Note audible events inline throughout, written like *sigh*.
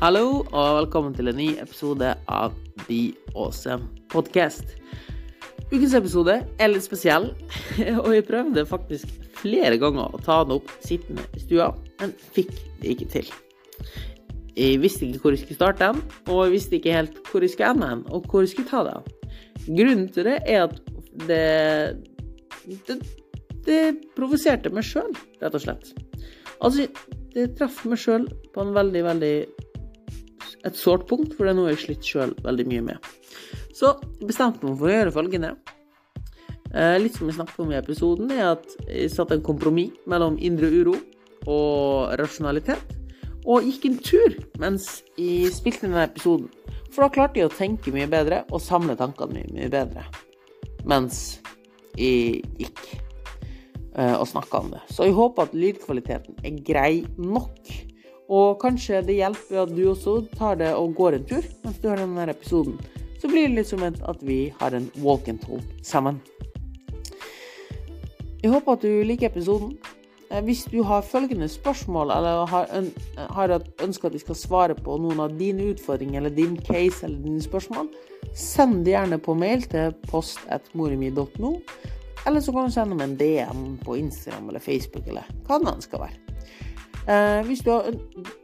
Hallo, og velkommen til en ny episode av The Awesome Podcast. Ukens episode er litt spesiell, *laughs* og jeg prøvde faktisk flere ganger å ta den opp sittende i stua, men fikk det ikke til. Jeg visste ikke hvor jeg skulle starte den, og jeg visste ikke helt hvor jeg skulle ende den, og hvor jeg skulle ta den. Grunnen til det er at det Det, det provoserte meg sjøl, rett og slett. Altså, det traff meg sjøl på en veldig, veldig et sårt punkt, for det er noe jeg har slitt sjøl veldig mye med. Så bestemte meg for å gjøre følgende. Eh, litt som vi snakket om i episoden, er at jeg satte en kompromiss mellom indre uro og rasjonalitet, og gikk en tur mens jeg spilte denne episoden. For da klarte jeg å tenke mye bedre og samle tankene mine mye bedre mens jeg gikk eh, og snakka om det. Så jeg håper at lydkvaliteten er grei nok. Og kanskje det hjelper at du også tar det og går en tur mens du hører denne episoden. Så blir det litt som at vi har en walk and talk sammen. Jeg håper at du liker episoden. Eh, hvis du har følgende spørsmål, eller har, øn har ønsker at vi skal svare på noen av dine utfordringer, eller din case eller dine spørsmål, send det gjerne på mail til post.morimi.no. Eller så kan du sende meg en DM på Instagram eller Facebook, eller hva det nå skal være. Eh, hvis du har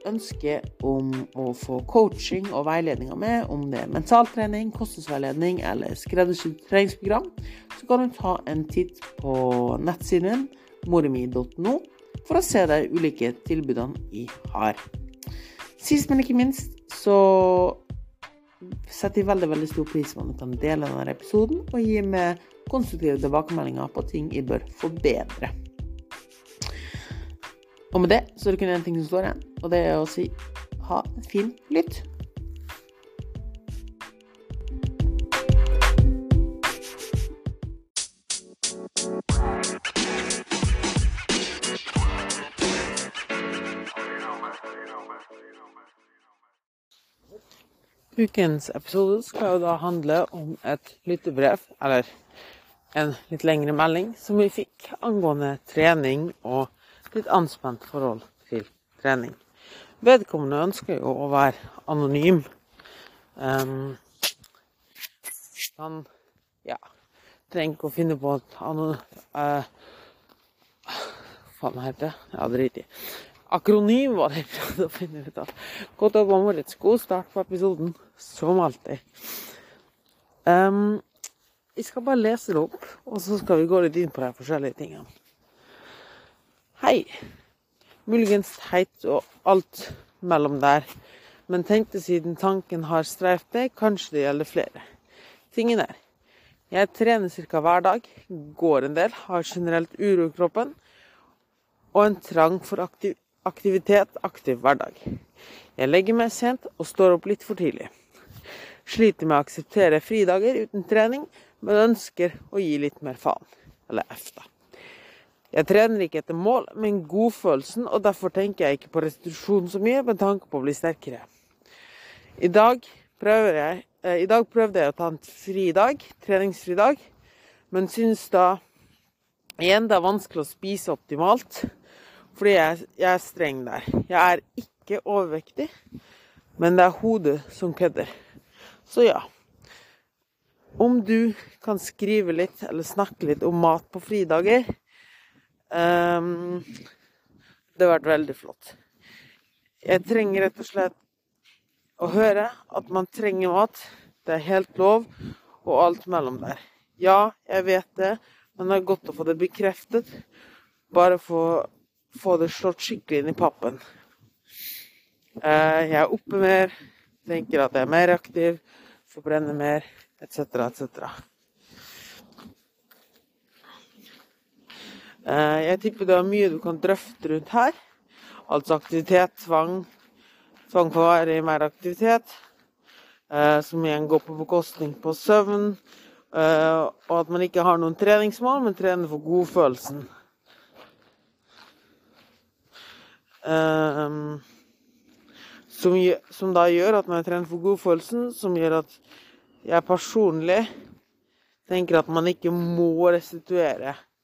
ønske om å få coaching og veiledning av meg, om det er mentaltrening, kostnadsveiledning eller skreddersydd treningsprogram, så kan du ta en titt på nettsiden min, morimi.no, for å se de ulike tilbudene jeg har. Sist, men ikke minst, så setter jeg veldig veldig stor pris på om du kan dele denne episoden og gi meg konstruktive tilbakemeldinger på ting jeg bør forbedre. Og med det så er det kun én ting som står igjen, og det er å si ha en fin lytt. Ukens episode skal jo da handle om et lyttebrev, eller en litt lengre melding, som vi fikk angående trening og litt anspent forhold til trening. Vedkommende ønsker jo å være anonym. Um, han ja, trenger ikke å finne på at han uh, Faen, hva heter det? Ja, drit i. Akronym var det jeg prøvde å finne ut av. Godt jobb, Moritz. God start på episoden, som alltid. Um, jeg skal bare lese det opp, og så skal vi gå litt inn på de forskjellige tingene. Hei. Muligens teit og alt mellom der, men tenkte siden tanken har streift deg, kanskje det gjelder flere. Tingen er, jeg trener ca. hver dag, går en del, har generelt uro i kroppen og en trang for aktiv aktivitet, aktiv hverdag. Jeg legger meg sent og står opp litt for tidlig. Sliter med å akseptere fridager uten trening, men ønsker å gi litt mer faen. Eller F, da. Jeg trener ikke etter mål, men godfølelsen, og derfor tenker jeg ikke på restitusjon så mye med tanke på å bli sterkere. I dag, jeg, eh, I dag prøvde jeg å ta en fridag, treningsfridag, men syns da igjen det er vanskelig å spise optimalt, fordi jeg, jeg er streng der. Jeg er ikke overvektig, men det er hodet som kødder. Så ja. Om du kan skrive litt eller snakke litt om mat på fridager, Um, det har vært veldig flott. Jeg trenger rett og slett å høre at man trenger mat. Det er helt lov, og alt mellom der. Ja, jeg vet det, men det er godt å få det bekreftet. Bare få, få det slått skikkelig inn i pappen. Uh, jeg er oppe mer, tenker at jeg er mer aktiv, forbrenner mer, etc., etc. jeg tipper det er mye du kan drøfte rundt her. Altså aktivitet, tvang. Tvang for å være i mer aktivitet. Eh, som igjen går på bekostning på søvn. Eh, og at man ikke har noen treningsmål, men trener for godfølelsen. Som, som da gjør at man trener for godfølelsen, som gjør at jeg personlig tenker at man ikke må restituere Eh,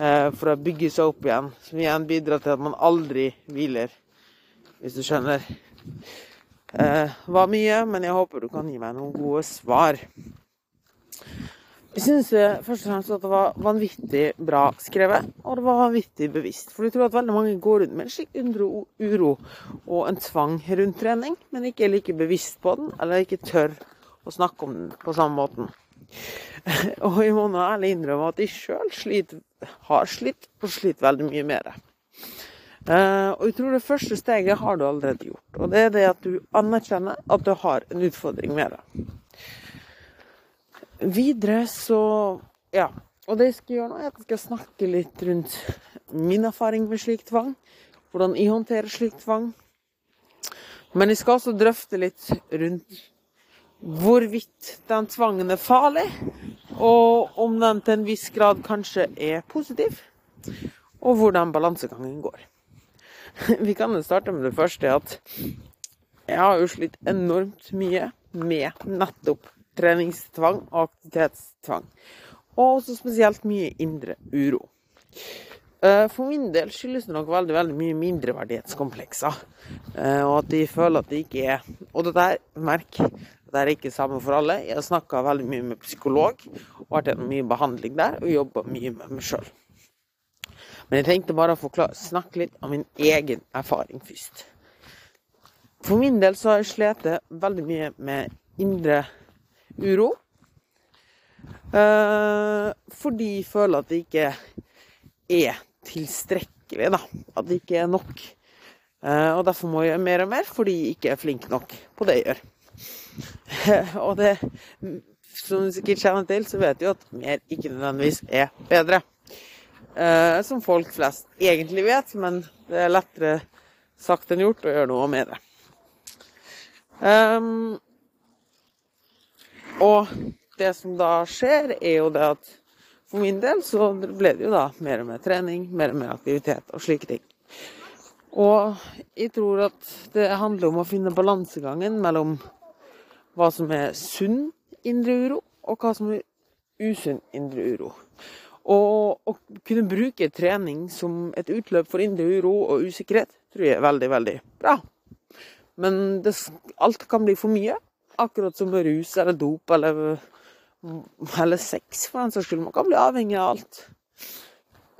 for å bygge seg opp igjen. Som igjen bidrar til at man aldri hviler, hvis du skjønner. eh, var mye, men jeg håper du kan gi meg noen gode svar. Jeg synes eh, først og fremst at det var vanvittig bra skrevet, og det var vanvittig bevisst. For du tror at veldig mange går rundt med en slik uro og en tvang rundt trening, men ikke er like bevisst på den, eller ikke tør å snakke om den på samme måten. *laughs* og jeg må nå ærlig innrømme at jeg sjøl har slitt, og sliter veldig mye med det. Uh, og jeg tror det første steget har du allerede gjort. Og det er det at du anerkjenner at du har en utfordring med det. Videre så Ja. Og det jeg skal gjøre nå, er at jeg skal snakke litt rundt min erfaring med slik tvang. Hvordan jeg håndterer slik tvang. Men jeg skal også drøfte litt rundt hvorvidt den tvangen er farlig, og om den til en viss grad kanskje er positiv, og hvordan balansegangen går. *laughs* Vi kan starte med det første, at jeg har jo slitt enormt mye med nettopp treningstvang og aktivitetstvang. Og også spesielt mye indre uro. Eh, for min del skyldes det nok veldig veldig mye mindreverdighetskomplekser. Eh, og at de føler at de ikke er Og det der, merk, det er ikke samme for alle. Jeg har snakka veldig mye med psykolog, og vært gjennom mye behandling der, og jobba mye med meg sjøl. Men jeg tenkte bare å forklare, snakke litt om min egen erfaring først. For min del så har jeg slitt veldig mye med indre uro. Eh, fordi jeg føler at det ikke er tilstrekkelig, da. At det ikke er nok. Eh, og derfor må jeg gjøre mer og mer, fordi jeg ikke er flink nok på det jeg gjør. *laughs* og det, som du sikkert kjenner til, så vet du jo at mer ikke nødvendigvis er bedre. Eh, som folk flest egentlig vet, men det er lettere sagt enn gjort å gjøre noe med det. Um, og det som da skjer, er jo det at for min del så ble det jo da mer og mer trening, mer og mer aktivitet og slike ting. Og jeg tror at det handler om å finne balansegangen mellom hva som er sunn indre uro, og hva som er usunn indre uro. Og å kunne bruke trening som et utløp for indre uro og usikkerhet, tror jeg er veldig, veldig bra. Men det, alt kan bli for mye, Akkurat som rus eller dop eller, eller sex, for den saks skyld. Man kan bli avhengig av alt.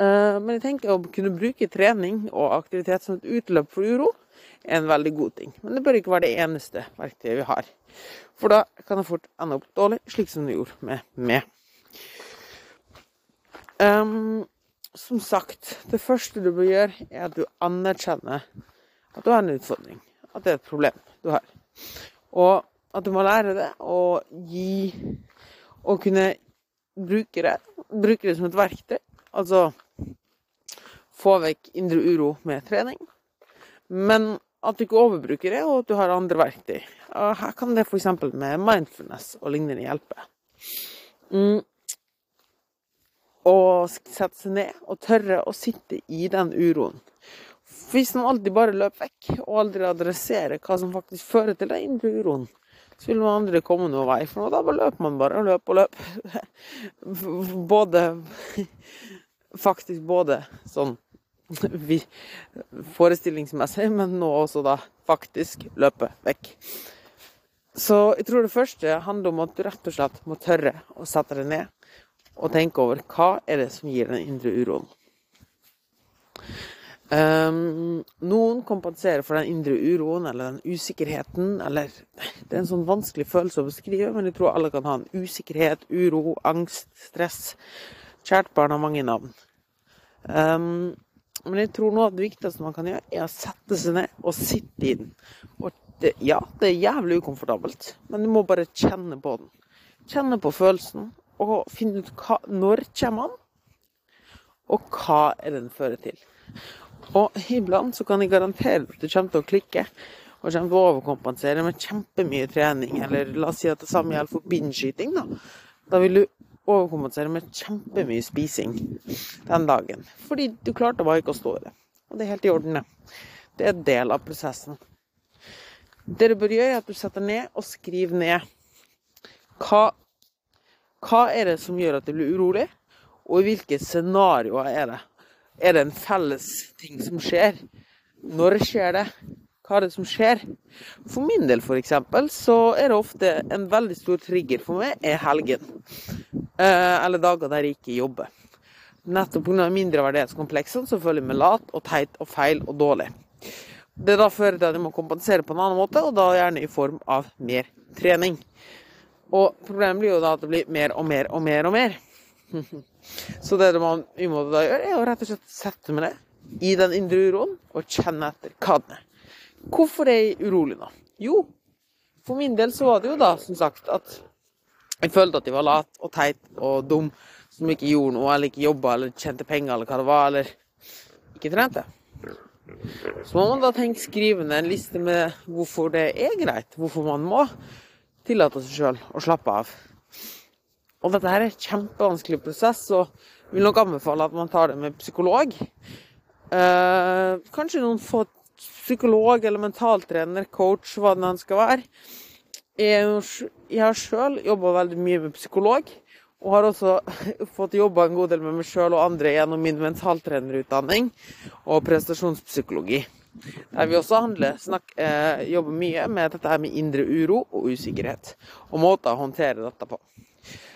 Eh, men jeg tenker å kunne bruke trening og aktivitet som et utløp for uro, en veldig god ting. Men det bør ikke være det eneste verktøyet vi har. For da kan det fort ende opp dårlig, slik som det gjorde med meg. Um, som sagt, det første du bør gjøre, er at du anerkjenner at du har en utfordring. At det er et problem du har. Og at du må lære det og gi Å kunne bruke det. Bruke det som et verktøy. Altså få vekk indre uro med trening. Men at du ikke overbruker det, og at du har andre verktøy. Og her kan det f.eks. med mindfulness og lignende hjelpe. Mm. Sette seg ned og tørre å sitte i den uroen. Hvis man alltid bare løper vekk, og aldri adresserer hva som faktisk fører til den indre uroen, så vil man aldri komme noen vei. For noe. da løper man bare og løper og løper. *laughs* Både *laughs* Faktisk både sånn *laughs* forestillingsmessig, men nå også da faktisk løpe vekk. Så jeg tror det første handler om at du rett og slett må tørre å sette deg ned og tenke over hva er det som gir den indre uroen. Um, noen kompenserer for den indre uroen eller den usikkerheten, eller Det er en sånn vanskelig følelse å beskrive, men jeg tror alle kan ha en usikkerhet, uro, angst, stress. Kjært barn har mange navn. Um, men jeg tror noe av det viktigste man kan gjøre, er å sette seg ned og sitte i den. Og det, ja, det er jævlig ukomfortabelt, men du må bare kjenne på den. Kjenne på følelsen, og finne ut hva, når kommer den, og hva er den fører til. Og iblant så kan jeg garantere at du kommer til å klikke og kommer til å overkompensere med kjempemye trening. Eller la oss si at det samme gjelder for bindskyting. Da Da vil du overkompensere med kjempemye spising den dagen. Fordi du klarte bare ikke å stå i det. Og det er helt i orden, det. Det er del av prosessen. Det du bør gjøre, er at du setter ned og skriver ned hva, hva er det som gjør at du blir urolig, og i hvilke scenarioer er det er det en felles ting som skjer? Når skjer det? Hva er det som skjer? For min del, f.eks., så er det ofte en veldig stor trigger for meg er helgen. Eh, eller dager der jeg ikke jobber. Nettopp pga. mindreverdighetskompleksene så føler jeg meg lat og teit og feil og dårlig. Det da fører til at jeg må kompensere på en annen måte, og da gjerne i form av mer trening. Og problemet blir jo da at det blir mer og mer og mer og mer. *laughs* Så det man i måte da gjør, er å rett og slett sette meg ned i den indre uroen og kjenne etter hva den er. Hvorfor er jeg urolig nå? Jo, for min del så var det jo da, som sagt, at jeg følte at jeg var lat og teit og dum som ikke gjorde noe, eller ikke jobba, eller tjente penger, eller hva det var, eller ikke trente. Så må man da tenke skrivende en liste med hvorfor det er greit, hvorfor man må tillate seg sjøl å slappe av. Og dette her er en kjempevanskelig prosess, og vil nok anbefale at man tar det med psykolog. Eh, kanskje noen få psykolog eller mentaltrener, coach, hva det enn skal være. Jeg, har sjøl jobba veldig mye med psykolog, og har også *laughs* fått jobba en god del med meg sjøl og andre gjennom min mentaltrenerutdanning og prestasjonspsykologi. Der vi også handler, snakk, eh, jobber mye med dette her med indre uro og usikkerhet, og måter å håndtere dette på.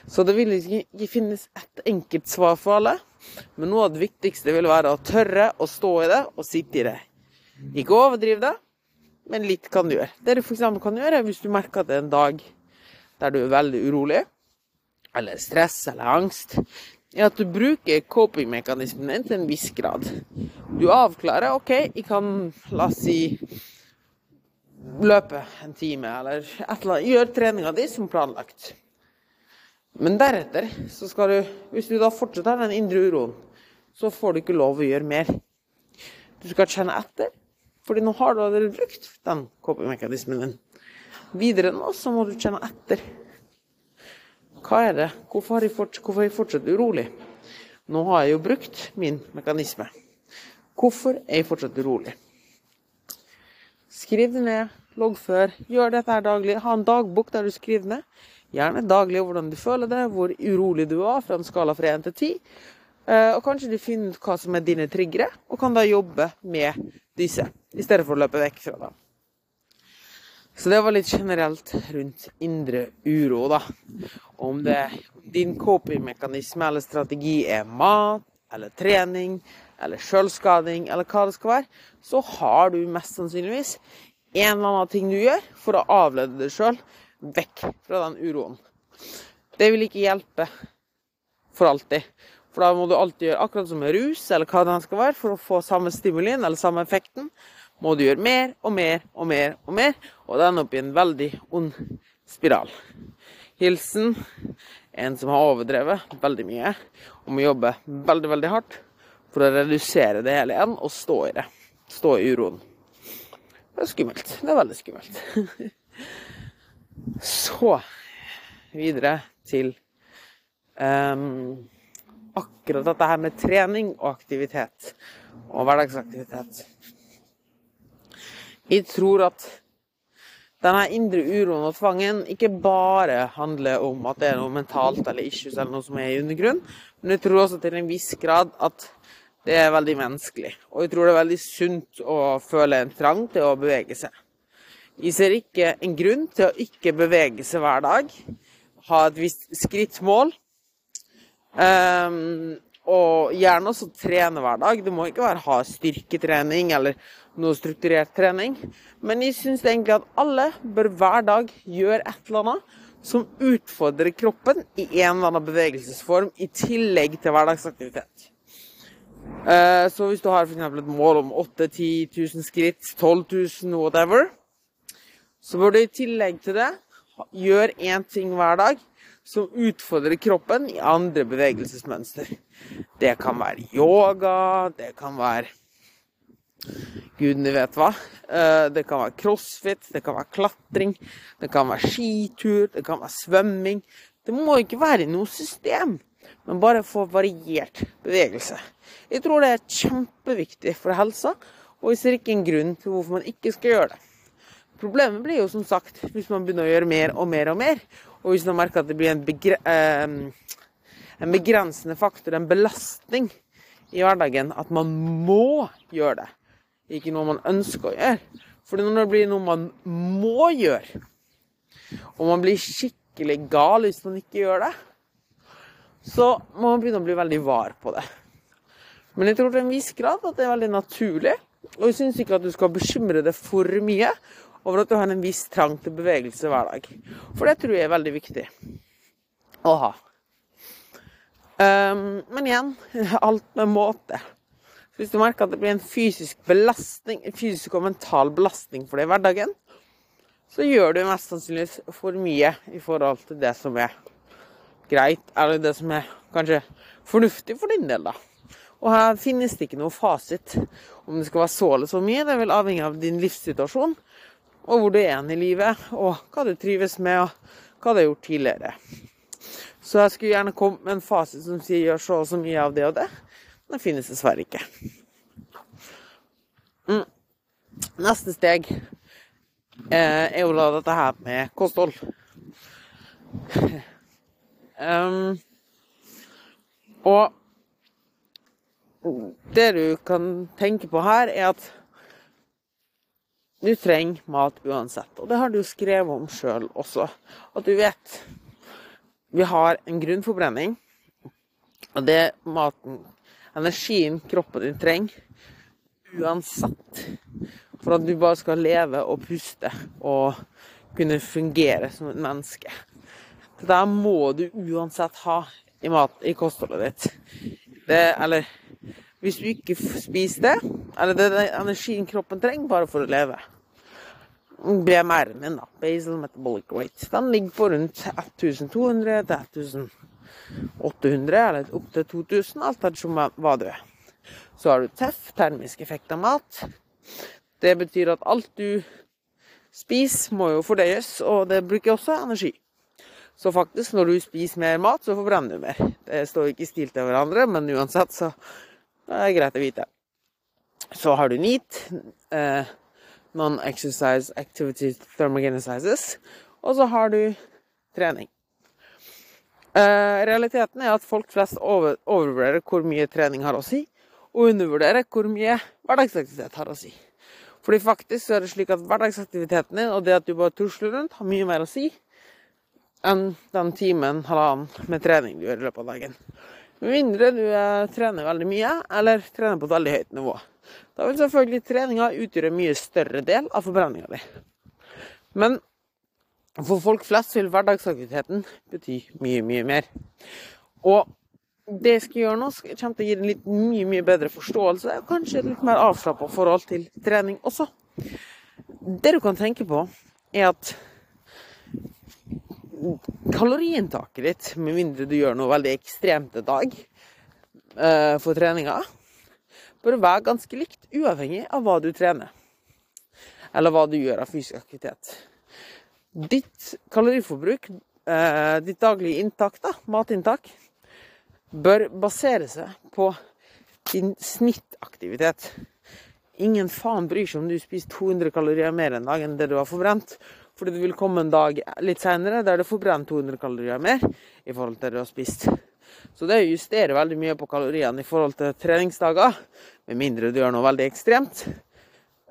Så det vil ikke finnes ett enkelt svar for alle, men noe av det viktigste vil være å tørre å stå i det og sitte i det. Ikke overdriv det, men litt kan du gjøre. Det du f.eks. kan gjøre, hvis du merker at det er en dag der du er veldig urolig, eller stress eller angst, er at du bruker coping-mekanismen din til en viss grad. Du avklarer OK, jeg kan la oss si løpe en time, eller et eller annet. Gjør treninga di som planlagt. Men deretter så skal du Hvis du da fortsetter den indre uroen, så får du ikke lov å gjøre mer. Du skal kjenne etter, fordi nå har du allerede brukt den coping-mekanismen din. Videre nå så må du kjenne etter. Hva er det? Hvorfor er jeg, fortsatt, urolig? Nå har jeg jo brukt min mekanisme. Hvorfor er jeg fortsatt urolig? Skriv det ned, loggfør. Gjør dette her daglig. Ha en dagbok der du skriver ned. Gjerne daglig hvordan du føler det, hvor urolig du er, fra en skala fra 1 til 10. Eh, og kanskje du finner ut hva som er dine triggere, og kan da jobbe med disse, i stedet for å løpe vekk fra dem. Så det var litt generelt rundt indre uro, da. Om det din coping-mekanisme eller strategi er mat eller trening eller sjølskading eller hva det skal være, så har du mest sannsynligvis en eller annen ting du gjør for å avlede deg sjøl vekk fra den uroen. Det vil ikke hjelpe for alltid. For da må du alltid gjøre akkurat som med rus, eller hva det skal være, for å få samme stimulien eller samme effekten. Må du gjøre mer og mer og mer og mer, og det ender opp i en veldig ond spiral. Hilsen en som har overdrevet veldig mye, og må jobbe veldig, veldig hardt for å redusere det hele igjen og stå i det. Stå i uroen. Det er skummelt. Det er veldig skummelt. *laughs* Så videre til um, akkurat dette her med trening og aktivitet. Og hverdagsaktivitet. Jeg tror at denne indre uroen og tvangen ikke bare handler om at det er noe mentalt eller issues eller noe som er i undergrunn, men jeg tror også til en viss grad at det er veldig menneskelig. Og jeg tror det er veldig sunt å føle en trang til å bevege seg. Jeg ser ikke en grunn til å ikke bevege seg hver dag. Ha et visst skrittmål. Um, og gjerne også trene hver dag. Det må ikke være ha styrketrening eller noe strukturert trening. Men jeg syns egentlig at alle bør hver dag gjøre et eller annet som utfordrer kroppen i en eller annen bevegelsesform, i tillegg til hverdagsaktivitet. Uh, så hvis du har f.eks. et mål om 8000-10 000 skritt, 12 000, whatever, så bør du i tillegg til det gjøre én ting hver dag som utfordrer kroppen i andre bevegelsesmønster. Det kan være yoga, det kan være Gudene vet hva. Eh, det kan være crossfit, det kan være klatring, det kan være skitur, det kan være svømming. Det må ikke være noe system, men bare få variert bevegelse. Jeg tror det er kjempeviktig for helsa, og jeg ser ikke en grunn til hvorfor man ikke skal gjøre det. Problemet blir jo som sagt hvis man begynner å gjøre mer og mer og mer, og hvis man merker at det blir en, begre eh, en begrensende faktor, en belastning i hverdagen, at man må gjøre det. ikke noe man ønsker å gjøre. For når det blir noe man må gjøre, og man blir skikkelig gal hvis man ikke gjør det, så må man begynne å bli veldig var på det. Men jeg tror til en viss grad at det er veldig naturlig, og jeg syns ikke at du skal bekymre deg for mye over at du har en viss trang til bevegelse hver dag. For det tror jeg er veldig viktig å ha. Um, men igjen, *laughs* alt med måte. Så hvis du merker at det blir en fysisk belastning, fysisk og mental belastning for deg i hverdagen, så gjør du mest sannsynligvis for mye i forhold til det som er greit, eller det som er kanskje fornuftig for din del, da. Og her finnes det ikke noe fasit om det skal være så eller så mye. Det vil avhenge av din livssituasjon, og hvor du er i livet, og hva du trives med, og hva du har gjort tidligere. Så jeg skulle gjerne kommet med en fasit som sier gjør så og så mye av det og det. Men det finnes dessverre ikke. Mm. Neste steg eh, er jo da dette her med kosthold. um, og det du kan tenke på her, er at du trenger mat uansett. Og det har du skrevet om sjøl også. At du vet vi har en grunnforbrenning. Og det maten, energien kroppen din trenger, uansett. For at du bare skal leve og puste og kunne fungere som et menneske. Det der må du uansett ha i, mat, i kostholdet ditt. Det, eller hvis du ikke spiser det, eller det er energien kroppen trenger bare for å leve, BMR-en min, da, basal metabolic rate, den ligger på rundt 1200 til 1800, eller opp til 2000, alt ettersom hva du er. Så har du TEF, termisk effekt av mat. Det betyr at alt du spiser, må jo fordøyes, og det bruker også energi. Så faktisk, når du spiser mer mat, så forbrenner du mer. Det står ikke stilt til hverandre, men uansett så er det greit å vite. Så har du NEAT. Eh, non-exercise activity thermogenesis. Og så har du trening. Eh, realiteten er at folk flest over, overvurderer hvor mye trening har å si, og undervurderer hvor mye hverdagsaktivitet har å si. Fordi faktisk er det slik at hverdagsaktiviteten din og det at du bare tusler rundt, har mye mer å si enn den timen, halvannen med trening du gjør i løpet av dagen. Med mindre du eh, trener veldig mye, eller trener på et veldig høyt nivå. Da vil selvfølgelig treninga utgjøre en mye større del av forbrenninga di. Men for folk flest vil hverdagsaktiviteten bety mye, mye mer. Og det jeg skal gjøre nå, kommer til å gi en litt mye, mye bedre forståelse, og kanskje et litt mer avslappa forhold til trening også. Det du kan tenke på, er at kaloriinntaket ditt, med mindre du gjør noe veldig ekstremt en dag eh, for treninga, bør være ganske likt, uavhengig av hva du trener. Eller hva du gjør av fysisk aktivitet. Ditt kaloriforbruk, eh, ditt daglige inntak, da, matinntak, bør basere seg på din snittaktivitet. Ingen faen bryr seg om du spiser 200 kalorier mer en dag enn det du har forbrent. Fordi det vil komme en dag litt seinere der du forbrent 200 kalorier mer i forhold til det du har spist. Så det justerer veldig mye på kaloriene i forhold til treningsdager, med mindre du gjør noe veldig ekstremt.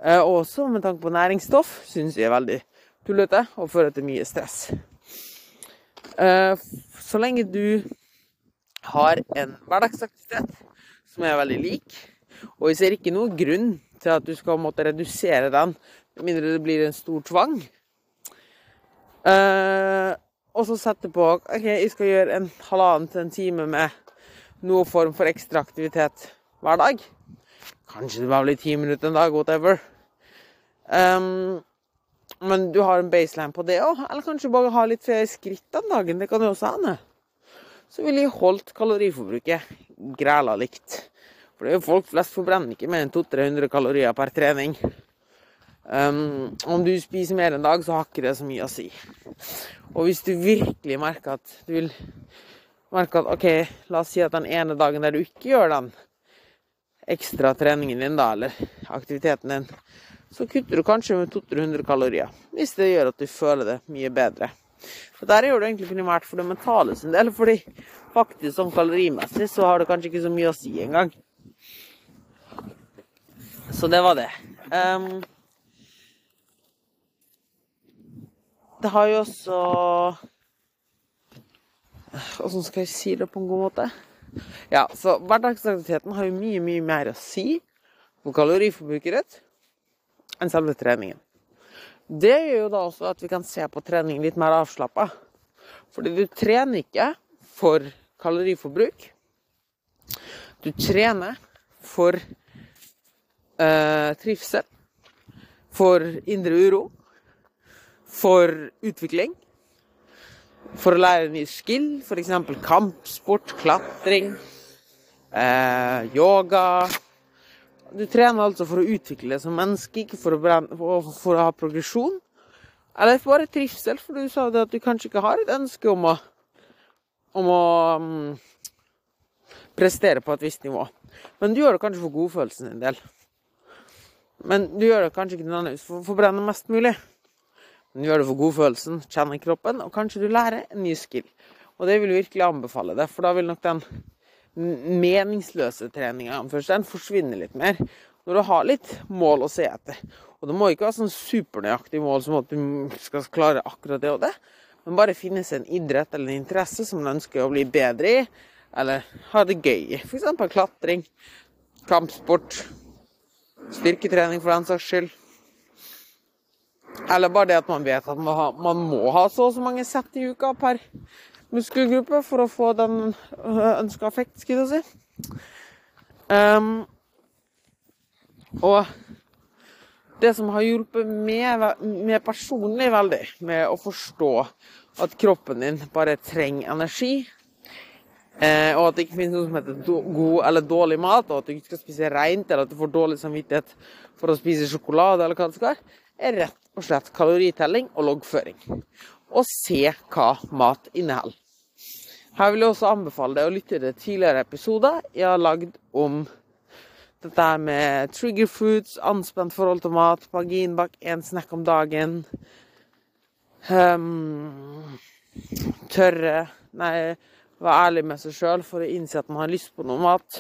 Eh, også med tanke på næringsstoff syns jeg er veldig tullete og fører til mye stress. Eh, så lenge du har en hverdagsaktivitet som er veldig lik, og jeg ser ikke noen grunn til at du skal måtte redusere den, med mindre det blir en stor tvang. Og så sette på OK, jeg skal gjøre en halvannen til en time med noen form for ekstra aktivitet hver dag. Kanskje det bare blir ti minutter en dag, whatever. Um, men du har en baseline på det òg. Eller kanskje bare ha litt flere skritt den dagen. Det kan jo også hende. Så ville jeg holdt kaloriforbruket græla likt. For det er jo folk flest forbrenner ikke mer enn 200-300 kalorier per trening. Um, om du spiser mer en dag, så har ikke det så mye å si. Og hvis du virkelig merker at du vil merke at OK, la oss si at den ene dagen der du ikke gjør den ekstra treningen din, da, eller aktiviteten din, så kutter du kanskje med 200-300 kalorier. Hvis det gjør at du føler det mye bedre. Og Der gjør du egentlig primært for det mentale sin del, fordi faktisk sånn kalorimessig så har det kanskje ikke så mye å si engang. Så det var det. Um, det har jo også Åssen skal jeg si det på en god måte? Ja, så hverdagsaktiviteten har jo mye, mye mer å si på kaloriforbruket ditt enn selve treningen. Det gjør jo da også at vi kan se på trening litt mer avslappa. Fordi du trener ikke for kaloriforbruk. Du trener for eh, trivsel, for indre uro, for utvikling. For å lære ny skill, f.eks. kampsport, klatring, eh, yoga. Du trener altså for å utvikle deg som menneske, ikke for å, brenne, for å ha progresjon. Eller bare trivsel, for du sa at du kanskje ikke har et ønske om å, om å um, prestere på et visst nivå. Men du gjør det kanskje for godfølelsen din del. Men du gjør det kanskje ikke nødvendigvis for å forbrenne mest mulig. Du gjør det for godfølelsen, kjenner kroppen, og kanskje du lærer en ny skill. Og det vil jeg virkelig anbefale deg, for da vil nok den meningsløse treninga den forsvinne litt mer. Når du har litt mål å se etter. Og det må ikke være sånn supernøyaktig mål som at du skal klare akkurat det og det, men bare finnes en idrett eller en interesse som du ønsker å bli bedre i, eller ha det gøy i. F.eks. klatring, kampsport, styrketrening for den saks skyld. Eller bare det at man vet at man, har, man må ha så og så mange sett i uka per muskelgruppe for å få den øh, ønska effekt, skal jeg si. Um, og det som har hjulpet meg, personlig veldig med å forstå at kroppen din bare trenger energi, eh, og at det ikke finnes noe som heter god eller dårlig mat, og at du ikke skal spise rent, eller at du får dårlig samvittighet for å spise sjokolade, eller hva det skal være, er rett og slett kaloritelling og loggføring. Og se hva mat inneholder. Her vil jeg også anbefale deg å lytte til tidligere episoder jeg har lagd om dette med trigger foods, anspent forhold til mat, marginbakk, én snack om dagen. Um, tørre Nei, være ærlig med seg sjøl for å innse at man har lyst på noe mat.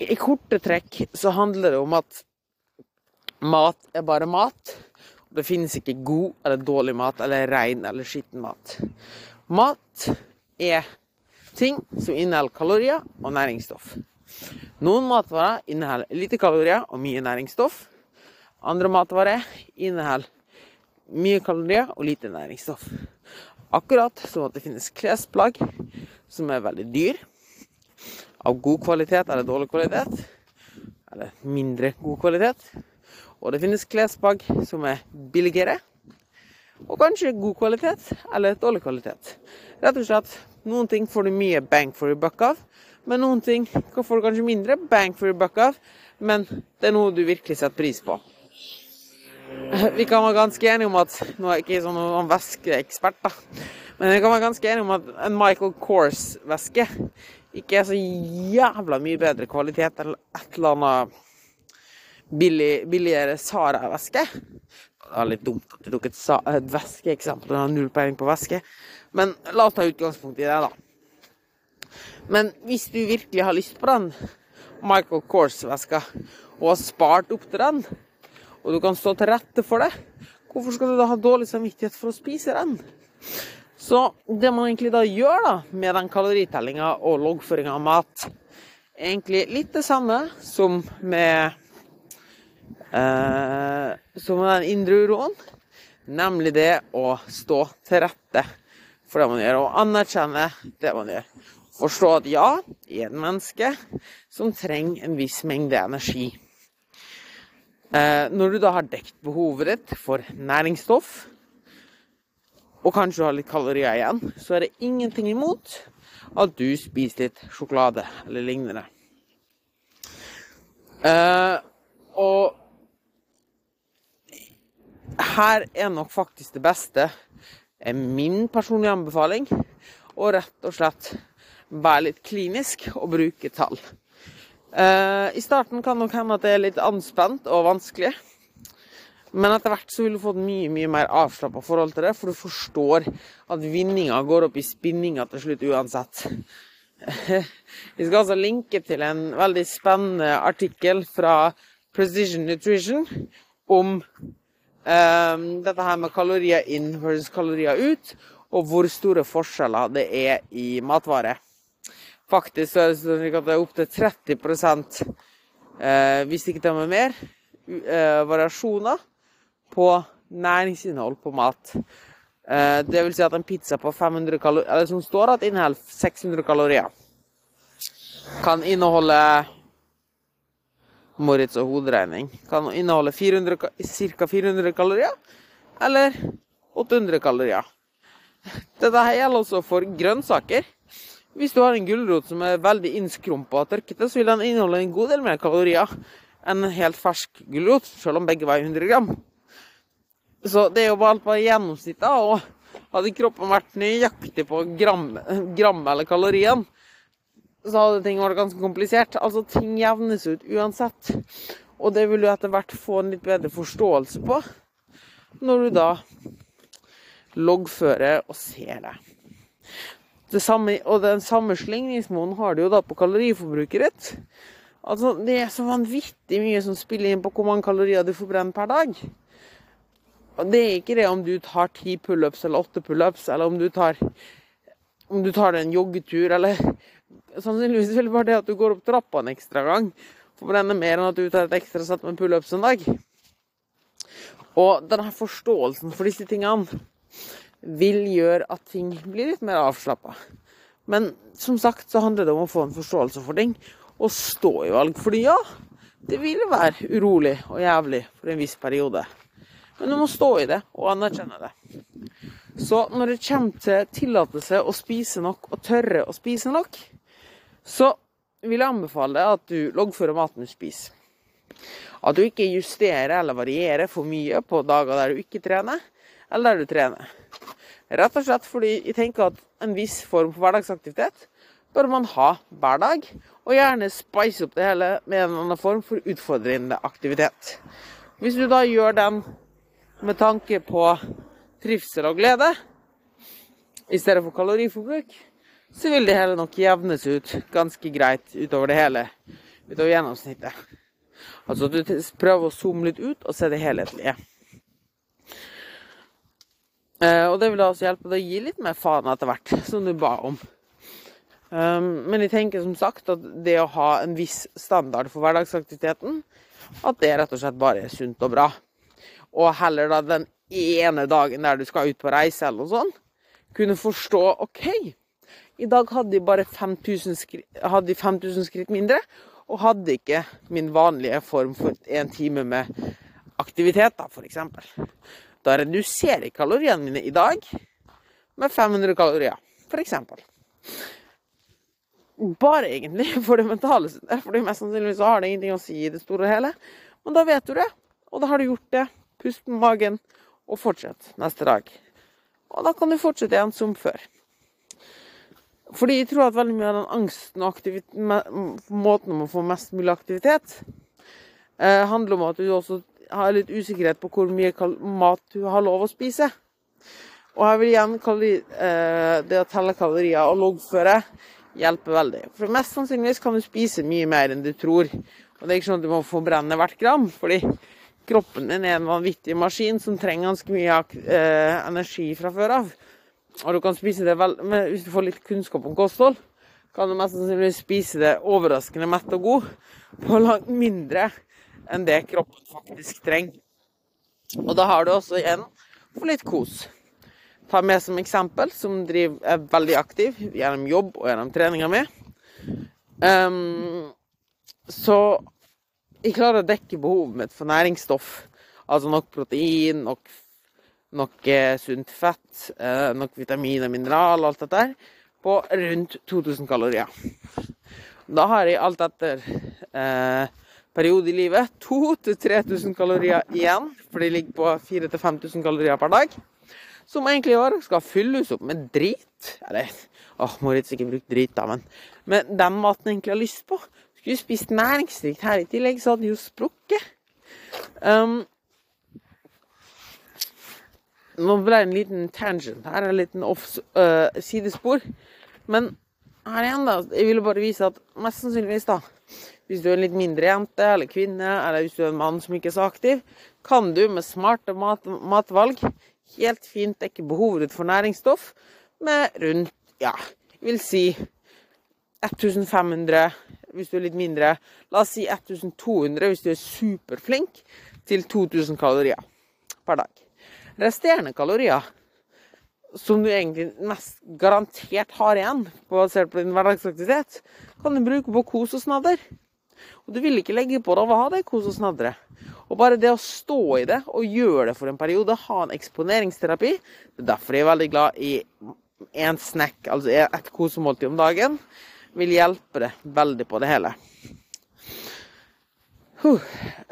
I korte trekk så handler det om at Mat er bare mat. Det finnes ikke god eller dårlig mat eller ren eller skitten mat. Mat er ting som inneholder kalorier og næringsstoff. Noen matvarer inneholder lite kalorier og mye næringsstoff. Andre matvarer inneholder mye kalorier og lite næringsstoff. Akkurat som at det finnes klesplagg som er veldig dyr, av god kvalitet eller dårlig kvalitet, eller mindre god kvalitet. Og det finnes klesplagg som er billigere, og kanskje god kvalitet eller dårlig kvalitet. Rett og slett, noen ting får du mye bang for your buck av, men noen ting får du kanskje mindre bang for your buck av, men det er noe du virkelig setter pris på. Vi kan være ganske enige om at Nå er jeg ikke sånn noen væskeekspert, da. Men vi kan være ganske enige om at en Michael Kors-væske ikke er så jævla mye bedre kvalitet enn et eller annet billig, billigere Sara-væske. Det var litt dumt at du tok et, et væskeeksempel. og har null peiling på væske. Men la oss ta utgangspunkt i det, da. Men hvis du virkelig har lyst på den Michael Kors-veska, og har spart opp til den, og du kan stå til rette for det, hvorfor skal du da ha dårlig samvittighet for å spise den? Så det man egentlig da gjør da, med den kaloritellinga og loggføringa av mat, er egentlig litt det samme som med eh, som den indre uroen. Nemlig det å stå til rette for det man gjør, og anerkjenne det man gjør. Forstå at ja, jeg er et menneske som trenger en viss mengde energi. Eh, når du da har dekt behovet ditt for næringsstoff, og kanskje du har litt kalorier igjen, så er det ingenting imot at du spiser litt sjokolade eller lignende. Eh, og her er nok faktisk det beste, er min personlige anbefaling, å rett og slett være litt klinisk og bruke tall. Uh, I starten kan nok hende at det er litt anspent og vanskelig. Men etter hvert så vil du få et mye mye mer avslappa forhold til det, for du forstår at vinninga går opp i spinninga til slutt uansett. *laughs* Vi skal altså linke til en veldig spennende artikkel fra Precision Nutrition om dette her med kalorier inn versus kalorier ut, og hvor store forskjeller det er i matvarer. Faktisk er det sånn at det er opptil 30 eh, hvis ikke det er mer, eh, variasjoner på næringsinnhold på mat. Eh, det vil si at en pizza på 500 kalorier, eller som står at inneholder 600 kalorier, kan inneholde Moritz og hoderegning. Kan inneholde ca. 400 kalorier, eller 800 kalorier. Dette gjelder også for grønnsaker. Hvis du har en gulrot som er veldig innskrumpa og tørkete, så vil den inneholde en god del mer kalorier enn en helt fersk gulrot, selv om begge veier 100 gram. Så det er jo bare alt på gjennomsnittet. Og hadde kroppen vært nøyaktig på gram, gram eller kalorien, så hadde ting vært ganske komplisert. Altså, ting jevnes ut uansett. Og det vil du etter hvert få en litt bedre forståelse på når du da loggfører og ser det. det samme, og den samme slingringsmåten har du jo da på kaloriforbruket ditt. Altså, det er så vanvittig mye som spiller inn på hvor mange kalorier du forbrenner per dag. Og det er ikke det om du tar ti pullups eller åtte pullups, eller om du tar om du tar en joggetur, eller sannsynligvis vil det det at du går opp trappa en ekstra gang, For den er mer enn at du tar et ekstra sett med pullups en dag. Og denne forståelsen for disse tingene vil gjøre at ting blir litt mer avslappa. Men som sagt så handler det om å få en forståelse for ting, og stå i valg. Fordi ja, det vil være urolig og jævlig for en viss periode. Men du må stå i det og anerkjenne det. Så når det kommer til tillatelse å spise nok og tørre å spise nok, så vil jeg anbefale at du loggfører maten du spiser. At du ikke justerer eller varierer for mye på dager der du ikke trener, eller der du trener. Rett og slett fordi jeg tenker at en viss form for hverdagsaktivitet bør man ha hver dag, og gjerne spice opp det hele med en annen form for utfordrende aktivitet. Hvis du da gjør den med tanke på trivsel og glede, i stedet for kaloriforbruk, så vil det hele nok jevnes ut ganske greit utover det hele, utover gjennomsnittet. Altså du prøver å zoome litt ut og se det helhetlige. Eh, og det vil også hjelpe deg å gi litt mer faen etter hvert, som du ba om. Um, men jeg tenker som sagt at det å ha en viss standard for hverdagsaktiviteten, at det rett og slett bare er sunt og bra og heller da den ene dagen der du skal ut på reise eller noe sånt, kunne forstå OK, i dag hadde de bare 5000 skritt, 5000 skritt mindre, og hadde ikke min vanlige form for en time med aktivitet, da, f.eks. Da reduserer jeg kaloriene mine i dag med 500 kalorier, f.eks. Bare egentlig *laughs* for det mentale. For mest sannsynlig så har det ingenting å si i det store og hele. Men da vet du det, og da har du gjort det Pust med magen, og fortsett neste dag. Og da kan du fortsette igjen som før. Fordi jeg tror at veldig mye av den angsten og måten om å få mest mulig aktivitet, eh, handler om at du også har litt usikkerhet på hvor mye mat du har lov å spise. Og jeg vil igjen kalori, eh, det å telle kalorier og loggføre hjelper veldig. For mest sannsynligvis kan du spise mye mer enn du tror. Og det er ikke sånn at du må forbrenne hvert gram, fordi kroppen din er en vanvittig maskin som trenger ganske mye eh, energi fra før av. Og du kan spise det vel, men hvis du får litt kunnskap om kosthold, kan du mest sannsynlig spise det overraskende mett og god på langt mindre enn det kroppen faktisk trenger. Og da har du også igjen for litt kos. Ta med som eksempel, som driver, er veldig aktiv gjennom jobb og gjennom treninga mi. Um, så jeg klarer å dekke behovet mitt for næringsstoff. Altså nok protein, nok, nok eh, sunt fett, eh, nok vitamin og mineral, alt dette der, på rundt 2000 kalorier. Da har jeg alt etter eh, periode i livet 2000-3000 kalorier igjen, for de ligger på 4000-5000 kalorier per dag. Som egentlig i år skal fylles opp med drit. Eller åh, Moritz ikke brukt drit, da, men med den maten jeg egentlig har lyst på. Skulle spist næringsrikt her i tillegg, så hadde de jo sprukket. Um, nå ble det en liten tangent her, en liten off, uh, sidespor. Men her igjen, da. Jeg ville bare vise at mest sannsynligvis, da, hvis du er en litt mindre jente eller kvinne, eller hvis du er en mann som ikke er så aktiv, kan du med smarte mat matvalg helt fint dekke behovet ditt for næringsstoff med rundt, ja, jeg vil si 1500 hvis du er litt mindre. La oss si 1200 hvis du er superflink, til 2000 kalorier per dag. Resterende kalorier som du egentlig mest garantert har igjen, basert på din hverdagsaktivitet, kan du bruke på kos og snadder. Og du vil ikke legge på deg å ha det kos og snadderet. Og bare det å stå i det og gjøre det for en periode, ha en eksponeringsterapi Det er derfor jeg er veldig glad i én snack, altså ett kosemåltid om dagen vil hjelpe deg veldig på det hele. Huh.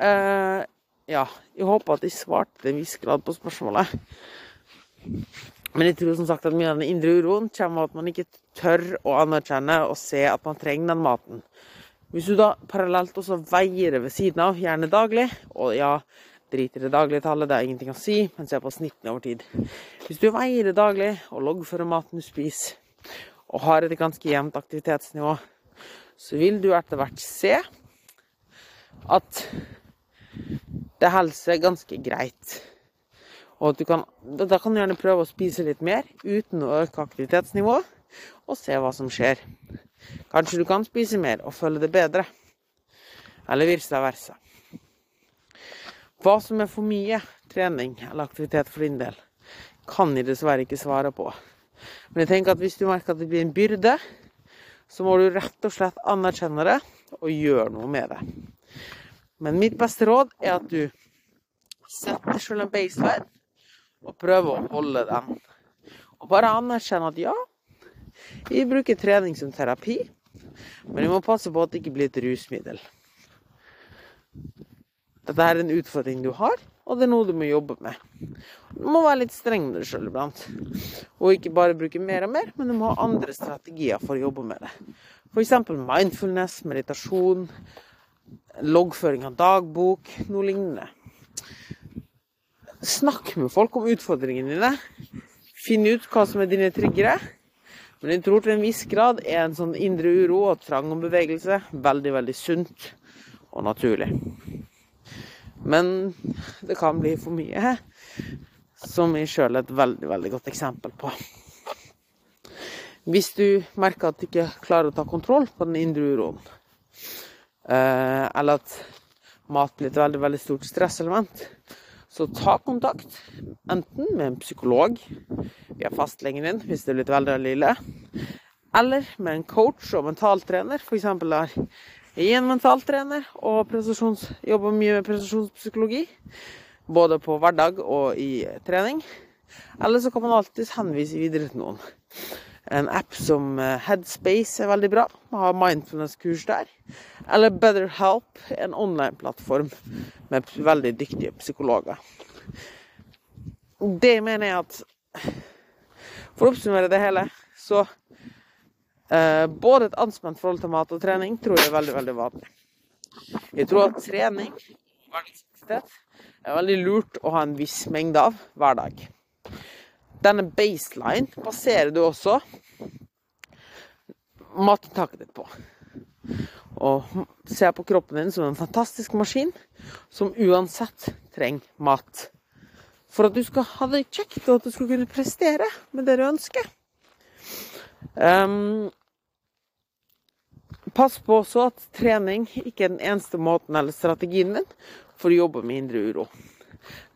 uh, ja, jeg håper at jeg svarte til en viss grad på spørsmålet. Men jeg tror som sagt at mye av den indre uroen kommer av at man ikke tør å anerkjenne og se at man trenger den maten. Hvis du da parallelt også veier det ved siden av, gjerne daglig, og ja, drit i det daglige tallet, det er ingenting å si, men se på snittene over tid. Hvis du veier det daglig og loggfører maten du spiser, og har et ganske jevnt aktivitetsnivå, så vil du etter hvert se at det helse seg ganske greit. Og du kan, da kan du gjerne prøve å spise litt mer uten å øke aktivitetsnivået, og se hva som skjer. Kanskje du kan spise mer og føle det bedre. Eller vice versa. Hva som er for mye trening eller aktivitet for din del, kan jeg dessverre ikke svare på. Men jeg tenker at hvis du merker at det blir en byrde, så må du rett og slett anerkjenne det og gjøre noe med det. Men mitt beste råd er at du setter selv en baseline og prøver å holde den. Og bare anerkjenne at ja, vi bruker trening som terapi, men vi må passe på at det ikke blir et rusmiddel. Dette er en utfordring du har, og det er noe du må jobbe med. Du må være litt streng med deg sjøl iblant. Og ikke bare bruke mer og mer, men du må ha andre strategier for å jobbe med det. F.eks. mindfulness, meditasjon, loggføring av dagbok, noe lignende. Snakk med folk om utfordringene dine. Finn ut hva som er dine triggere. Men jeg tror til en viss grad er en sånn indre uro og trang om bevegelse veldig, veldig sunt og naturlig. Men det kan bli for mye, som jeg sjøl er et veldig, veldig godt eksempel på. Hvis du merker at du ikke klarer å ta kontroll på den indre uroen, eller at mat blir et veldig, veldig stort stresselement, så ta kontakt enten med en psykolog via fastlegen din hvis det er blitt veldig, veldig ille, eller med en coach og mentaltrener, f.eks. der jeg en mentaltrener og jobber mye med prestasjonspsykologi. Både på hverdag og i trening. Eller så kan man alltids henvise videre til noen. En app som eh, Headspace er veldig bra. Man har mindfulness-kurs der. Eller BetterHelp, en online-plattform med veldig dyktige psykologer. Det mener jeg at For å oppsummere det hele, så Eh, både et anspent forhold til mat og trening tror jeg er veldig, veldig vanlig. Jeg tror at trening er veldig lurt å ha en viss mengde av hver dag. Denne baseline baserer du også matinntaket ditt på. Og ser på kroppen din som en fantastisk maskin som uansett trenger mat. For at du skal ha det kjekt, og at du skal kunne prestere med det du ønsker. Um, pass på også at trening ikke er den eneste måten eller strategien din for å jobbe med indre uro.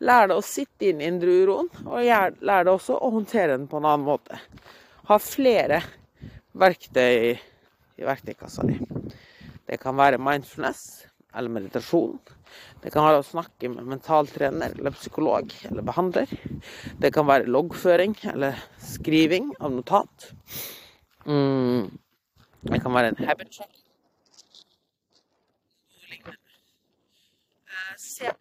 Lær deg å sitte inn i indre uroen, og lær deg også å håndtere den på en annen måte. Ha flere verktøy i verktøykassa di. Det kan være mindfulness eller meditasjon. Det kan være å snakke med mentaltrener eller psykolog eller behandler. Det kan være loggføring eller skriving av notat. Mm. Det kan være en habit check. Eh,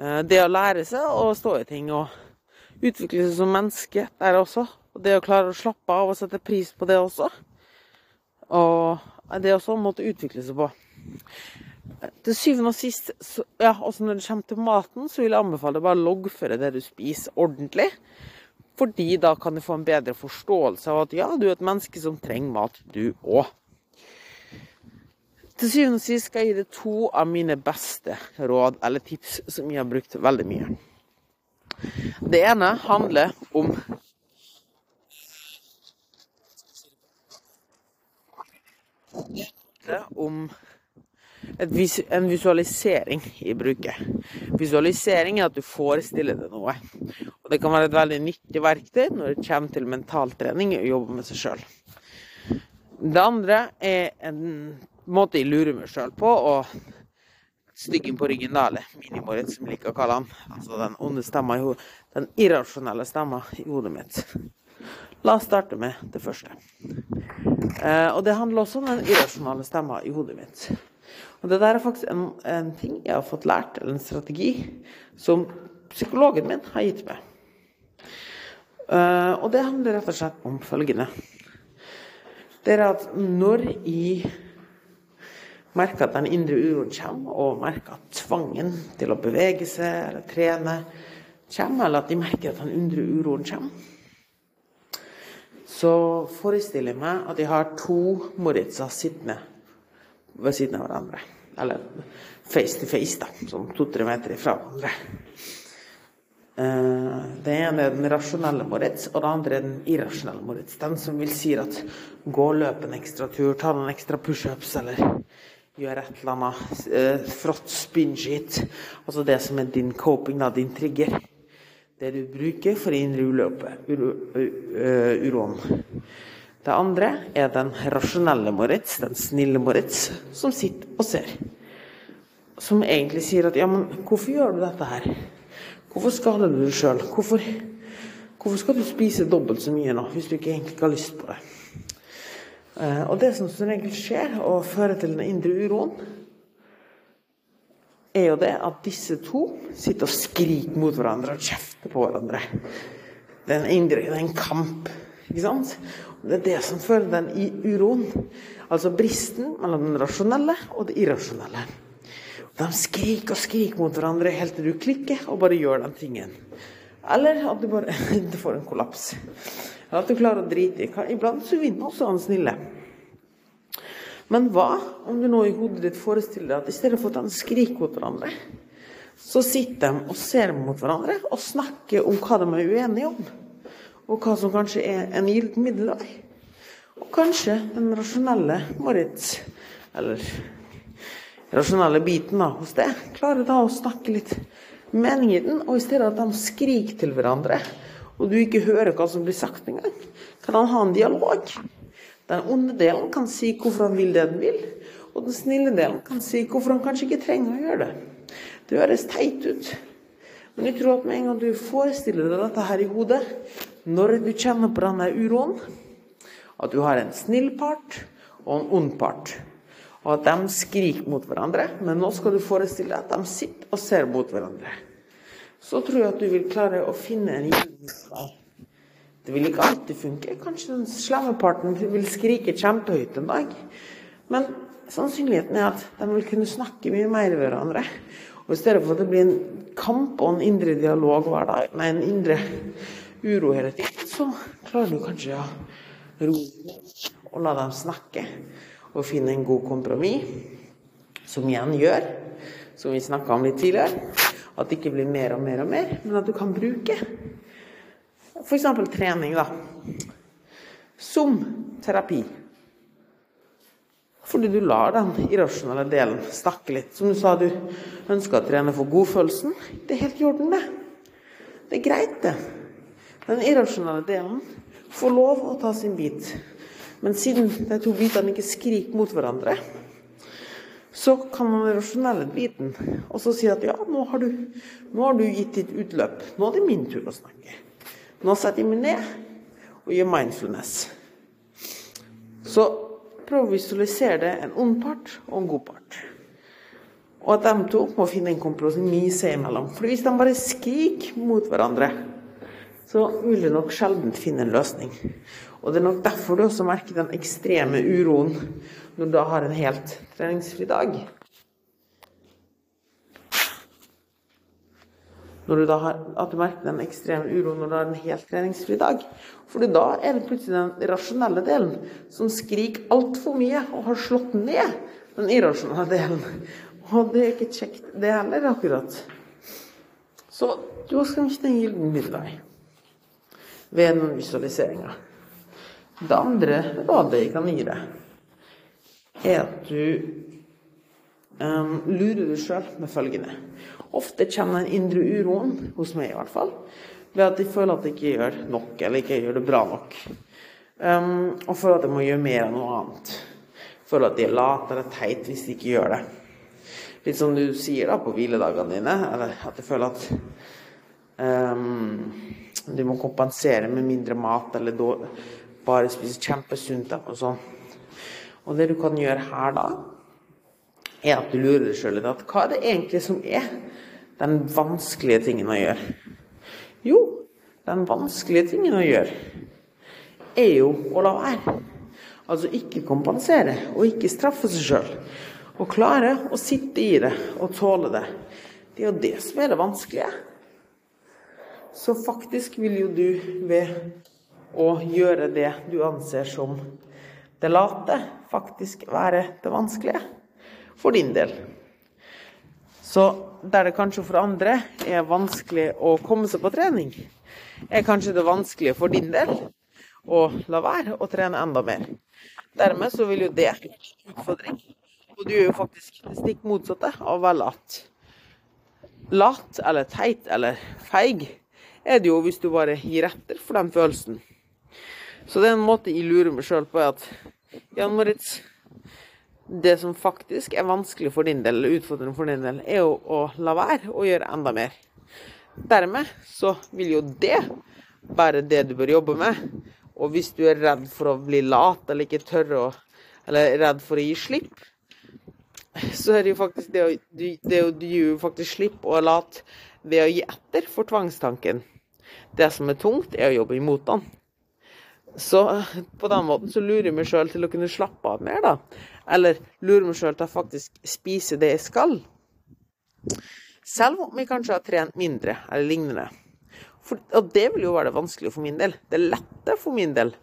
det å lære seg å stå i ting og utvikle seg som menneske der også. Og det å klare å slappe av og sette pris på det også. Og det også måtte utvikle seg på. Til syvende og sist, så, ja, også når det kommer til maten, så vil jeg anbefale bare å loggføre det du spiser, ordentlig. Fordi da kan du få en bedre forståelse av at ja, du er et menneske som trenger mat, du òg. Til syvende og sist skal jeg gi deg to av mine beste råd eller tips som jeg har brukt veldig mye. Det ene handler om om vis en visualisering i bruket. Visualisering er at du forestiller deg noe. Og det kan være et veldig nyttig verktøy når det kommer til mentaltrening og jobbe med seg sjøl. Det andre er en måte jeg lurer meg sjøl på, og styggen på ryggen da, eller minimoret, som jeg liker å kalle han. Altså den onde stemma i hodet. Den irrasjonelle stemma i hodet mitt. La oss starte med det første. Eh, og det handler også om den irrasjonale stemma i hodet mitt. Og det der er faktisk en, en, ting jeg har fått lært, eller en strategi, som psykologen min har gitt meg. Eh, og det handler rett og slett om følgende. Det er at når jeg merker at den indre uroen kommer, og merker at tvangen til å bevege seg eller trene kommer, eller at de merker at den indre uroen kommer, så forestiller jeg meg at jeg har to Moritzer sittende ved siden av hverandre. Eller face to face, da, som to-tre meter ifra hverandre. Eh, det ene er den rasjonelle Moritz, og det andre er den irrasjonelle Moritz. Den som vil si at gå og løp en ekstra tur, ta noen ekstra pushups, eller gjøre et eller annet uh, frått spinshit. Altså det som er din coping, da, din trigger. Det du bruker for å hindre uløpet, uh, uroen. Det andre er den rasjonelle Moritz, den snille Moritz, som sitter og ser. Som egentlig sier at ja, men hvorfor gjør du dette her? Hvorfor skader du deg sjøl? Hvorfor, hvorfor, skal du spise dobbelt så mye nå, hvis du ikke egentlig ikke har lyst på det? Eh, og det som som regel skjer, og fører til den indre uroen, er jo det at disse to sitter og skriker mot hverandre og kjefter på hverandre. Det er en indre, det er en kamp. Ikke sant? Og Det er det som fører den i uroen. Altså bristen mellom den rasjonelle og det irrasjonelle. De skriker og skriker mot hverandre helt til du klikker og bare gjør den tingen. Eller at du bare du *laughs* får en kollaps. At du klarer å drite i. Iblant så vinner også han snille. Men hva om du nå i hodet ditt forestiller deg at i stedet for at de skriker mot hverandre, så sitter de og ser mot hverandre og snakker om hva de er uenige om? og hva som kanskje er en gyllen middelvei. Og kanskje den rasjonelle Moritz, eller rasjonelle biten da, hos det, klarer da å snakke litt mening i den, og i stedet at de skriker til hverandre, og du ikke hører hva som blir sagt engang, kan han ha en dialog. Den onde delen kan si hvorfor han vil det den vil, og den snille delen kan si hvorfor han kanskje ikke trenger å gjøre det. Det høres teit ut, men jeg tror at med en gang du forestiller deg dette her i hodet, når du kjenner på denne uroen, at du har en snill part og en ond part, og at de skriker mot hverandre, men nå skal du forestille deg at de sitter og ser mot hverandre, så tror jeg at du vil klare å finne en gyllen Det vil ikke alltid funke. Kanskje den slemme parten vil skrike kjempehøyt en dag. Men sannsynligheten er at de vil kunne snakke mye mer med hverandre. Og i stedet for at det blir en kamp og en indre dialog hver dag, nei, en indre uro hele tiden, så klarer du kanskje å roe og la dem snakke og finne en god kompromiss, som igjen gjør, som vi snakka om litt tidligere, at det ikke blir mer og mer og mer, men at du kan bruke f.eks. trening, da, som terapi. Fordi du lar den irrasjonelle delen snakke litt. Som du sa, du ønsker å trene for godfølelsen. Det er helt i orden, det. Det er greit, det. Den irrasjonelle delen får lov å ta sin bit. Men siden de to bitene ikke skriker mot hverandre, så kan man rasjonelle biten også si at ja, nå har, du, nå har du gitt ditt utløp. Nå er det min tur å snakke. Nå setter jeg meg ned og gjør mindfulness. Så prøv å visualisere det en ond part og en god part. Og at de to må finne en kompromiss seg imellom. For hvis de bare skriker mot hverandre, så vil du nok sjelden finne en løsning. Og det er nok derfor du også merker den ekstreme uroen når du da har en helt treningsfri dag. når du da har, at du merker den ekstreme uroen når du har en helt treningsfri dag. For da er det plutselig den rasjonelle delen som skriker altfor mye og har slått ned den irrasjonelle delen. Og det er ikke kjekt, det heller, akkurat. Så du skal finne en gylne middelvei ved den visualiseringa. Det andre rådet jeg kan gi deg, er at du um, lurer deg sjøl med følgende. Ofte kommer den indre uroen, hos meg i hvert fall, ved at jeg føler at jeg ikke gjør nok, eller ikke gjør det bra nok. Um, og føler at jeg må gjøre mer enn noe annet. Føler at jeg er lat eller teit hvis jeg ikke gjør det. Litt som du sier da på hviledagene dine, at jeg føler at um, du må kompensere med mindre mat, eller bare spise kjempesunt og sånn. Og det du kan gjøre her da, er at du lurer deg sjøl litt at hva er det egentlig som er den vanskelige tingen å gjøre? Jo, den vanskelige tingen å gjøre er jo å la være. Altså ikke kompensere og ikke straffe seg sjøl. Og klare å sitte i det og tåle det. Det er jo det som er det vanskelige. Så faktisk vil jo du ved å gjøre det du anser som det late, faktisk være det vanskelige for din del. Så der det kanskje for andre er vanskelig å komme seg på trening, er kanskje det vanskelige for din del å la være å trene enda mer. Dermed så vil jo det utfordring. Og du gjør jo faktisk det stikk motsatte av å være lat. Lat eller teit eller feig er det jo hvis du bare gir etter for den følelsen. Så det er en måte jeg lurer meg sjøl på, er at Jan Moritz, det som faktisk er vanskelig for din del, eller utfordrende for din del, er jo å la være å gjøre enda mer. Dermed så vil jo det være det du bør jobbe med. Og hvis du er redd for å bli lat eller ikke tørre å Eller redd for å gi slipp, så er det jo faktisk det å det å jo faktisk slipp og lat ved å gi etter for tvangstanken. Det som er tungt, er å jobbe imot den. Så på den måten så lurer jeg meg sjøl til å kunne slappe av mer, da. Eller lurer meg sjøl til å faktisk spise det jeg skal. Selv om jeg kanskje har trent mindre eller lignende. For, og det vil jo være det vanskelige for min del. Det lette for min del,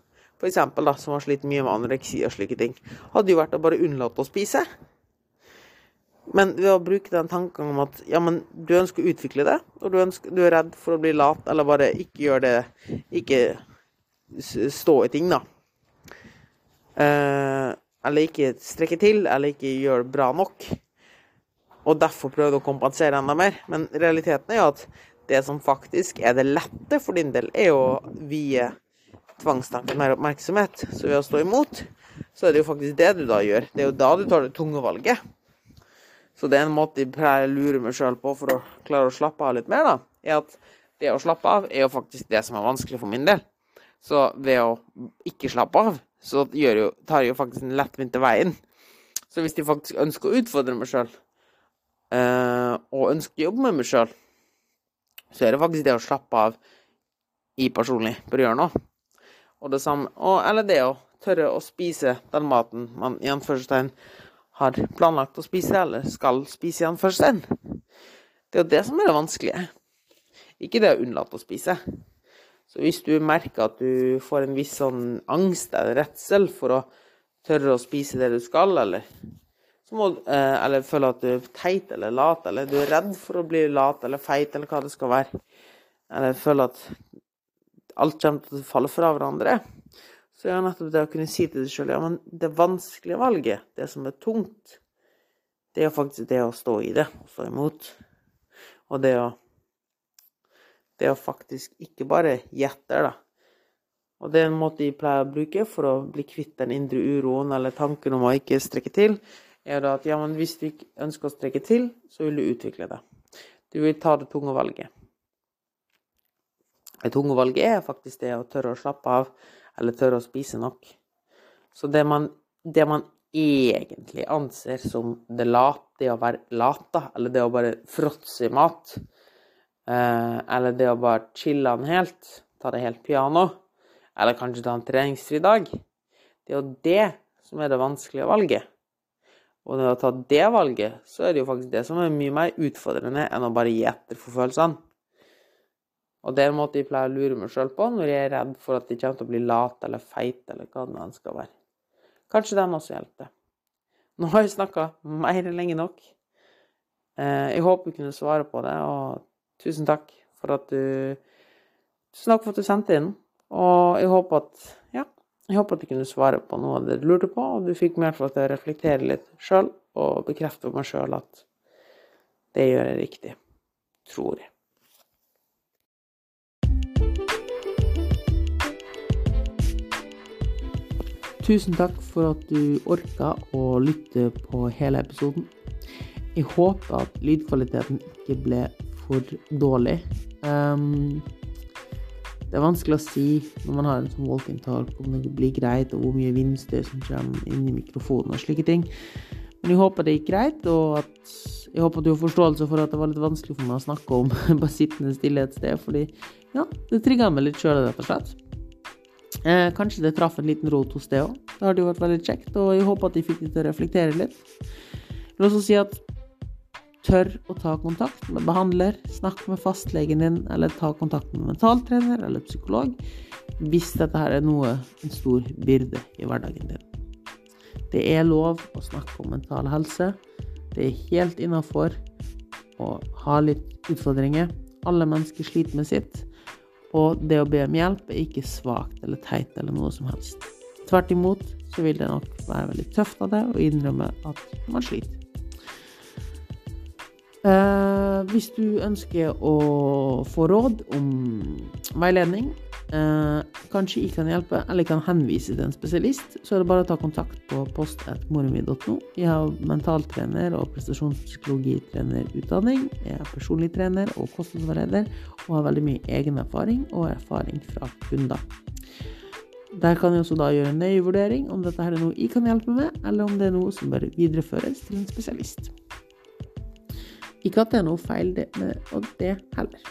eksempel, da, som har slitt mye med anoreksi og slike ting, hadde jo vært å bare unnlate å spise. Men ved å bruke den tanken om at ja, men du ønsker å utvikle det, og du, ønsker, du er redd for å bli lat, eller bare ikke gjøre det Ikke stå i ting, da. Eh, eller ikke strekke til, eller ikke gjøre det bra nok. Og derfor prøve å kompensere enda mer. Men realiteten er jo at det som faktisk er det lette for din del, er å vie tvangstanken mer oppmerksomhet. Så ved å stå imot, så er det jo faktisk det du da gjør. Det er jo da du tar det tunge valget. Så det er en måte jeg pleier å lure meg sjøl på for å klare å slappe av litt mer, da, er at det å slappe av er jo faktisk det som er vanskelig for min del. Så ved å ikke slappe av, så jo, tar jeg jo faktisk den lettvinte veien. Så hvis de faktisk ønsker å utfordre meg sjøl, eh, og ønsker å jobbe med meg sjøl, så er det faktisk det å slappe av i personlig bør gjøre noe. Og det samme, og, eller det å tørre å spise den maten man i anførselstegn har planlagt å spise, eller skal spise i anførselstegn. Det er jo det som er det vanskelige. Ikke det å unnlate å spise. Så hvis du merker at du får en viss sånn angst eller redsel for å tørre å spise det du skal, eller, må, eh, eller føler at du er teit eller lat, eller du er redd for å bli lat eller feit, eller hva det skal være, eller føler at alt kommer til å falle fra hverandre, så er det nettopp det å kunne si til deg sjøl ja, men det vanskelige valget, det som er tungt, det er faktisk det å stå i det, stå imot. Og det å det å faktisk ikke bare gjette, da. Og det er en måte jeg pleier å bruke for å bli kvitt den indre uroen eller tanken om å ikke strekke til, er da at ja, men hvis du ikke ønsker å strekke til, så vil du utvikle det. Du vil ta det tunge valget. Det tunge valget er faktisk det å tørre å slappe av, eller tørre å spise nok. Så det man, det man egentlig anser som det late, det å være lata, eller det å bare fråtse i mat, eller det å bare chille den helt, ta det helt piano, eller kanskje ta en treningsfri dag. Det er jo det som er det vanskelige valget. Og når du har tatt det valget, så er det jo faktisk det som er mye mer utfordrende enn å bare gi etter for følelsene. Og det er en måte jeg pleier å lure meg sjøl på når jeg er redd for at jeg kommer til å bli late eller feit eller hva det nå skal være. Kanskje den også hjelper. Nå har jeg snakka mer enn lenge nok. Eh, jeg håper jeg kunne svare på det, og tusen takk for at du Tusen takk for at du sendte inn. Og jeg håper at ja, jeg håper at du kunne svare på noe av det du lurte på, og du fikk meg til å reflektere litt sjøl og bekrefte meg sjøl at det gjør jeg riktig. Tror jeg. Tusen takk for at du orka å lytte på hele episoden. Jeg håper at lydkvaliteten ikke ble for dårlig. Um, det er vanskelig å si når man har en sånn walk-in talk om det blir greit, og hvor mye vindstøy som kommer inn i mikrofonen og slike ting. Men jeg håper det gikk greit, og at jeg håper du har forståelse for at det var litt vanskelig for meg å snakke om *laughs* bare sittende stille et sted, fordi ja, det trigga meg litt sjøl, rett og slett. Eh, kanskje det traff en liten rot hos det òg. Det hadde jo vært veldig kjekt, og jeg håper at de fikk deg til å reflektere litt. Jeg vil også si at tør å ta kontakt med behandler, snakk med fastlegen din, eller ta kontakt med mentaltrener eller psykolog hvis dette her er noe, en stor byrde i hverdagen din. Det er lov å snakke om mental helse. Det er helt innafor å ha litt utfordringer. Alle mennesker sliter med sitt. Og det å be om hjelp er ikke svakt eller teit eller noe som helst. Tvert imot så vil det nok være veldig tøft av det å innrømme at man sliter. Eh, hvis du ønsker å få råd om veiledning, eh, kanskje jeg kan hjelpe, eller kan henvise til en spesialist, så er det bare å ta kontakt på post.moremi.no. Jeg har mentaltrener og prestasjonspsykologitrenerutdanning. Jeg er personlig trener og kostnadsveileder, og har veldig mye egen erfaring og erfaring fra kunder. Der kan jeg også da gjøre en nøye vurdering om dette her er noe jeg kan hjelpe med, eller om det er noe som bør videreføres til en spesialist. Ikke at det er noe feil med det heller.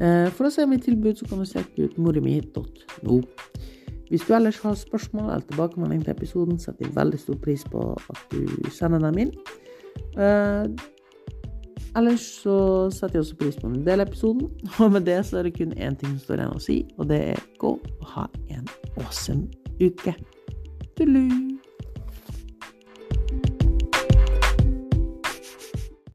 Eh, for å se mitt tilbud, så kan du sjekke ut morimi.no. Hvis du ellers har spørsmål eller tilbakemelding til episoden, setter jeg veldig stor pris på at du sender dem inn. Eh, ellers så setter jeg også pris på en del episoden, *laughs* og med det så er det kun én ting som står igjen å si, og det er gå og ha en awesome uke. Tullu!